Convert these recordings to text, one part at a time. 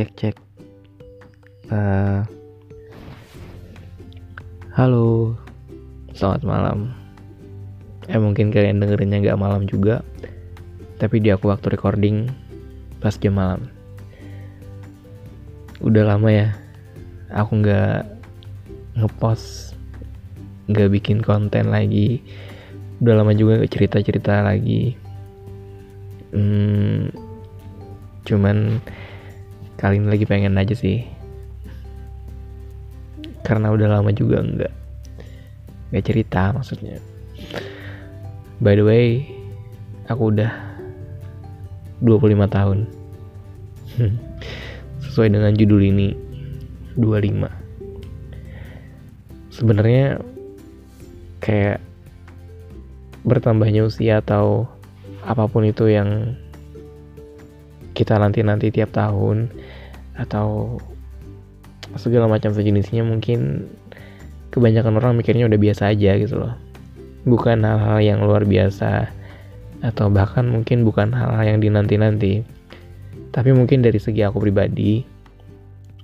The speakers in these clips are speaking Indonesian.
cek cek uh, halo selamat malam. Eh mungkin kalian dengerinnya nggak malam juga tapi di aku waktu recording pas jam malam. Udah lama ya aku nggak ngepost nggak bikin konten lagi. Udah lama juga gak cerita cerita lagi. Hmm, cuman kali ini lagi pengen aja sih. Karena udah lama juga nggak nggak cerita maksudnya. By the way aku udah 25 tahun. Sesuai dengan judul ini 25 sebenarnya kayak bertambahnya usia atau apa pun itu yang kita nanti-nanti tiap tahun atau segala macam sejenisnya mungkin kebanyakan orang mikirnya udah biasa aja gitu loh. Bukan hal-hal yang luar biasa atau bahkan mungkin bukan hal-hal yang dinanti-nanti. Tapi mungkin dari segi aku pribadi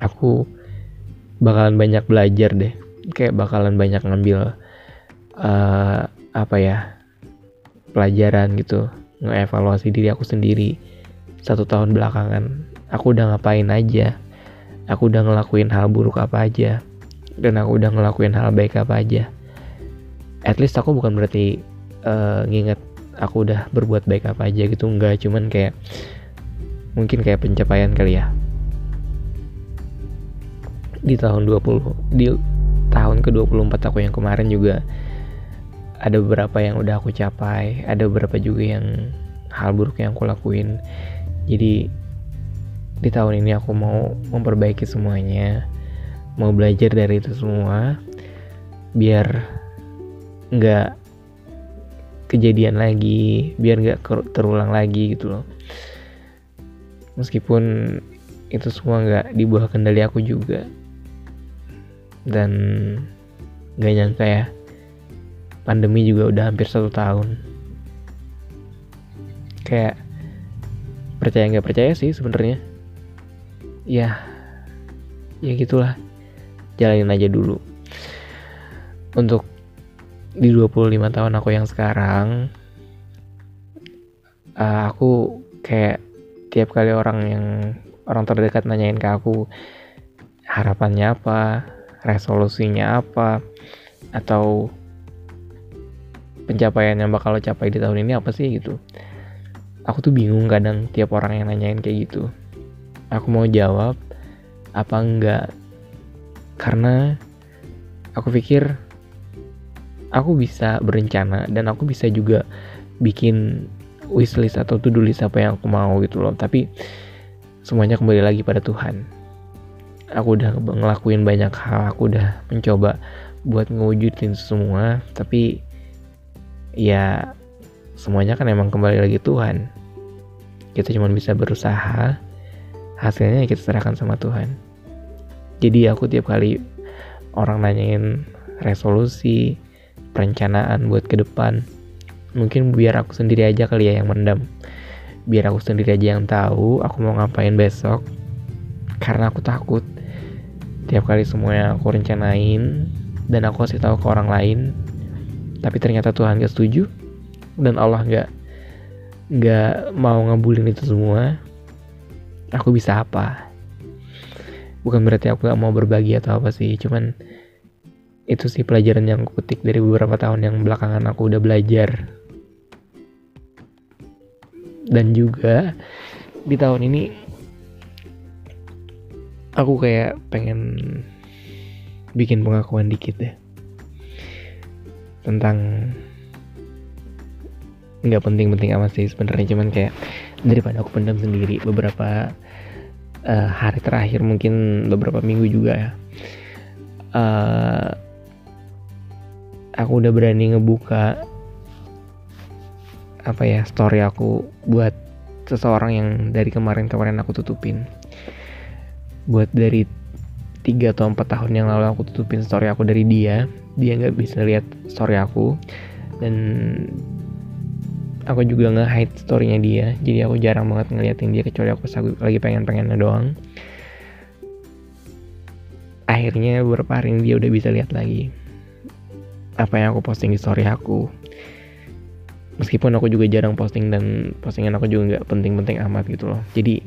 aku bakalan banyak belajar deh. Kayak bakalan banyak ngambil uh, apa ya pelajaran gitu ngevaluasi diri aku sendiri satu tahun belakangan aku udah ngapain aja. Aku udah ngelakuin hal buruk apa aja. Dan aku udah ngelakuin hal baik apa aja. At least aku bukan berarti uh, nginget aku udah berbuat baik apa aja gitu nggak cuman kayak mungkin kayak pencapaian kali ya. Di tahun 20 di tahun ke-24 aku yang kemarin juga ada beberapa yang udah aku capai ada beberapa juga yang hal buruk yang aku lakuin jadi di tahun ini aku mau memperbaiki semuanya mau belajar dari itu semua biar nggak kejadian lagi biar nggak terulang lagi gitu loh. Meskipun itu semua nggak di bawah kendali aku juga. Dan nggak nyangka ya pandemi juga udah hampir satu tahun. Kayak percaya nggak percaya sih sebenarnya. Ya ya gitulah. Jalanin aja dulu. Untuk di 25 tahun aku yang sekarang uh, aku kayak tiap kali orang yang orang terdekat nanyain ke aku harapannya apa resolusinya apa atau pencapaian yang bakal lo capai di tahun ini apa sih gitu aku tuh bingung kadang tiap orang yang nanyain kayak gitu. Aku mau jawab apa enggak? Karena aku pikir aku bisa berencana dan aku bisa juga bikin wishlist atau to-do list apa yang aku mau gitu loh. Tapi semuanya kembali lagi pada Tuhan. Aku udah ngelakuin banyak hal aku udah mencoba buat ngewujudin semua tapi ya semuanya kan emang kembali lagi Tuhan. Kita cuma bisa berusaha hasilnya kita serahkan sama Tuhan. Jadi aku tiap kali orang nanyain resolusi perencanaan buat ke depan mungkin biar aku sendiri aja kali ya yang mendam. Biar aku sendiri aja yang tahu aku mau ngapain besok. Karena aku takut tiap kali semua yang aku rencanain dan aku kasih tahu ke orang lain tapi ternyata Tuhan gak setuju dan Allah gak gak mau ngabulin itu semua aku bisa apa? Bukan berarti aku gak mau berbagi atau apa sih cuman itu sih pelajaran yang aku petik dari beberapa tahun yang belakangan aku udah belajar. Dan juga di tahun ini aku kayak pengen bikin pengakuan dikit deh tentang nggak penting-penting amat sih sebenarnya. Cuman kayak daripada aku pendam sendiri beberapa uh, hari terakhir mungkin beberapa minggu juga ya. Uh, aku udah berani ngebuka apa ya story aku buat seseorang yang dari kemarin-kemarin aku tutupin. Buat dari tiga atau empat tahun yang lalu aku tutupin story aku dari dia dia nggak bisa lihat story aku. Dan aku juga nge hide storynya dia. Jadi aku jarang banget ngeliatin dia kecuali aku lagi pengen pengennya doang. Akhirnya beberapa hari ini dia udah bisa lihat lagi apa yang aku posting di story aku. Meskipun aku juga jarang posting dan postingan aku juga nggak penting-penting amat gitu loh. Jadi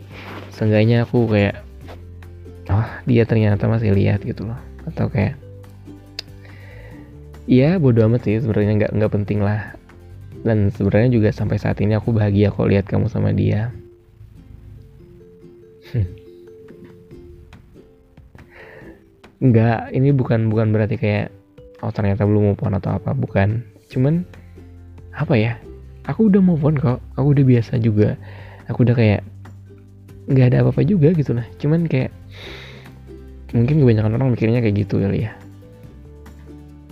seenggaknya aku kayak oh dia ternyata masih lihat gitu loh. Atau kayak Iya bodo amat sih sebenarnya nggak nggak penting lah dan sebenarnya juga sampai saat ini aku bahagia kok lihat kamu sama dia. Nggak ini bukan bukan berarti kayak oh ternyata belum move on atau apa bukan. Cuman apa ya? Aku udah move on kok. Aku udah biasa juga. Aku udah kayak nggak ada apa-apa juga gitu lah. Cuman kayak mungkin kebanyakan orang mikirnya kayak gitu kali ya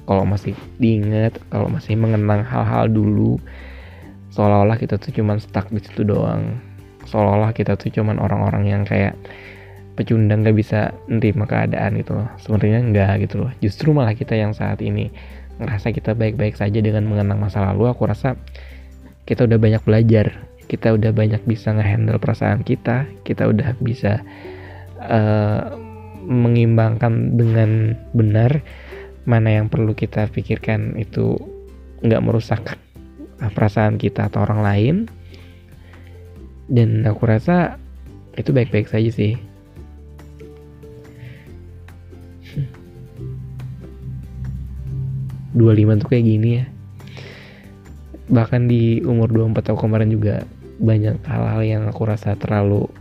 kalau masih diingat kalau masih mengenang hal-hal dulu seolah-olah kita tuh cuman stuck di situ doang. Seolah-olah kita tuh cuman orang-orang yang kayak pecundang gak bisa nerima keadaan gitu loh. Sebenarnya enggak gitu loh. Justru malah kita yang saat ini ngerasa kita baik-baik saja dengan mengenang masa lalu aku rasa kita udah banyak belajar. Kita udah banyak bisa ngehandle perasaan kita. Kita udah bisa uh, mengimbangkan dengan benar mana yang perlu kita pikirkan itu nggak merusak perasaan kita atau orang lain. Dan aku rasa itu baik-baik saja sih. 25 tuh kayak gini ya. Bahkan di umur 24 tahun kemarin juga banyak hal-hal yang aku rasa terlalu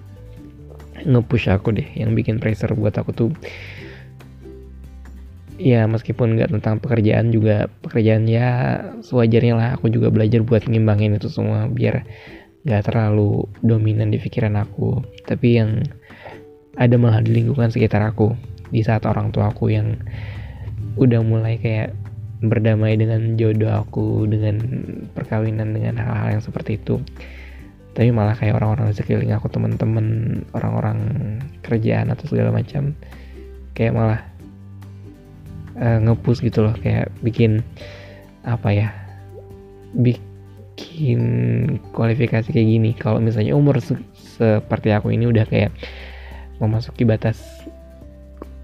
nge-push aku deh yang bikin pressure buat aku tuh ya meskipun nggak tentang pekerjaan juga pekerjaan ya sewajarnya lah. Aku juga belajar buat ngimbangin itu semua biar nggak terlalu dominan di pikiran aku. Tapi yang ada malah di lingkungan sekitar aku di saat orang tua aku yang udah mulai kayak berdamai dengan jodoh aku dengan perkawinan dengan hal-hal yang seperti itu. Tapi malah kayak orang-orang di sekeliling aku teman-teman orang-orang kerjaan atau segala macam kayak malah uh, ngepus gitu loh kayak bikin apa ya bikin kualifikasi kayak gini. Kalau misalnya umur se seperti aku ini udah kayak memasuki batas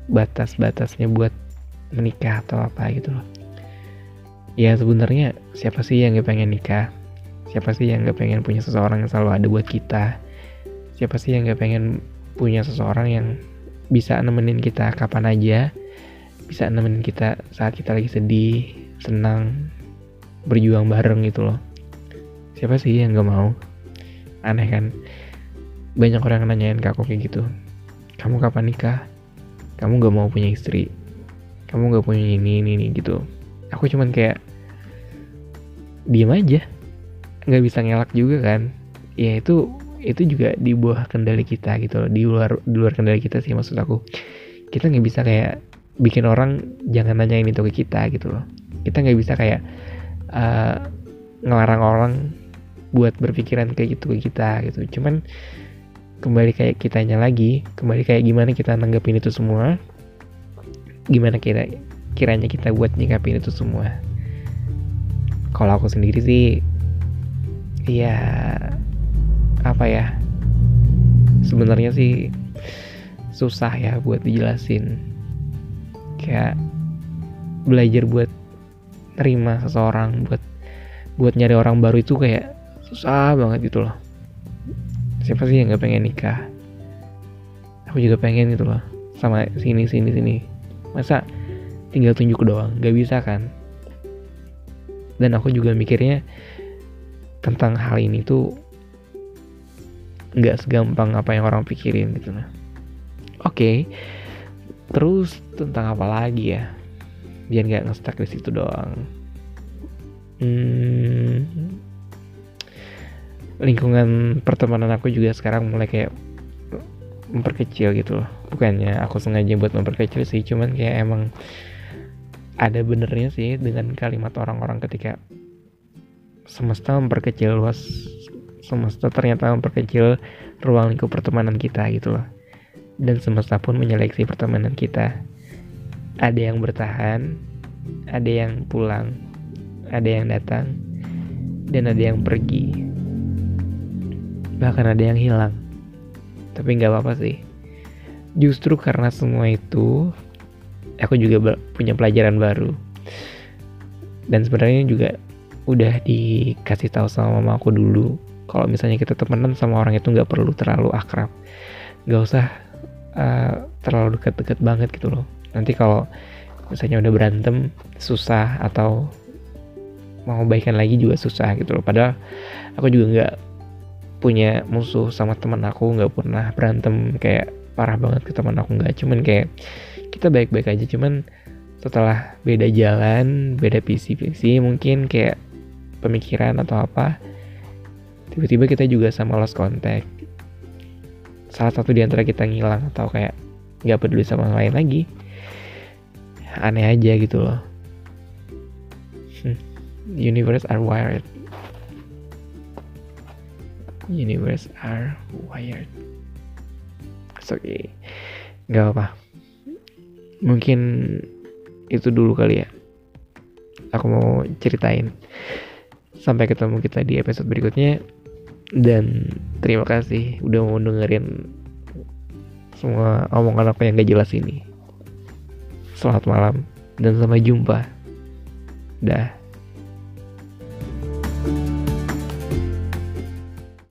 batas-batasnya buat menikah atau apa gitu loh. Ya sebenarnya siapa sih yang gak pengen nikah? Siapa sih yang gak pengen punya seseorang yang selalu ada buat kita? Siapa sih yang gak pengen punya seseorang yang bisa nemenin kita kapan aja bisa nemenin kita saat kita lagi sedih senang berjuang bareng gitu loh. Siapa sih yang gak mau? Aneh kan? Banyak orang yang nanyain ke aku kayak gitu. Kamu kapan nikah? Kamu gak mau punya istri. Kamu gak punya ini ini ini gitu. Aku cuman kayak diem aja. Nggak bisa ngelak juga kan? Ya itu itu juga di bawah kendali kita gitu loh. Di luar di luar kendali kita sih maksud aku. Kita nggak bisa kayak bikin orang jangan nanya ini tuh ke kita gitu loh. Kita nggak bisa kayak uh, ngelarang orang buat berpikiran kayak gitu ke kita gitu. Cuman kembali kayak kitanya lagi kembali kayak gimana kita nanggepin itu semua gimana kira kiranya kita buat nyikapin itu semua. Kalau aku sendiri sih ya apa ya sebenarnya sih susah ya buat dijelasin kayak belajar buat terima seseorang buat buat nyari orang baru itu kayak susah banget gitu loh. Siapa sih yang nggak pengen nikah? Aku juga pengen gitu loh sama sini sini sini. Masa tinggal tunjuk doang? Gak bisa kan? Dan aku juga mikirnya tentang hal ini tuh nggak segampang apa yang orang pikirin gitu lah oke okay. Terus tentang apa lagi ya? Biar nggak ngestak di situ doang. Hmm, lingkungan pertemanan aku juga sekarang mulai kayak memperkecil gitu loh. Bukannya aku sengaja buat memperkecil sih cuman kayak emang ada benernya sih dengan kalimat orang-orang ketika semesta memperkecil luas semesta ternyata memperkecil ruang lingkup pertemanan kita gitu loh dan semesta pun menyeleksi pertemanan kita. Ada yang bertahan ada yang pulang ada yang datang dan ada yang pergi. Bahkan ada yang hilang. Tapi nggak apa-apa sih. Justru karena semua itu aku juga punya pelajaran baru. Dan sebenarnya juga udah dikasih tahu sama mama aku dulu. Kalau misalnya kita temenan sama orang itu nggak perlu terlalu akrab. Nggak usah uh, terlalu deket-deket banget gitu loh. Nanti kalau misalnya udah berantem susah atau mau baikan lagi juga susah gitu loh. Padahal aku juga nggak punya musuh sama teman aku nggak pernah berantem kayak parah banget ke teman aku nggak. Cuman kayak kita baik-baik aja cuman setelah beda jalan beda visi-visi mungkin kayak pemikiran atau apa tiba-tiba kita juga sama lost contact salah satu di antara kita ngilang atau kayak nggak peduli sama yang lain lagi aneh aja gitu loh. Hmm. universe are wired. Universe are wired. It's okay. Nggak apa mungkin itu dulu kali ya. Aku mau ceritain. Sampai ketemu kita di episode berikutnya dan terima kasih udah mau dengerin semua omongan aku yang gak jelas ini Selamat malam dan sampai jumpa. Dah.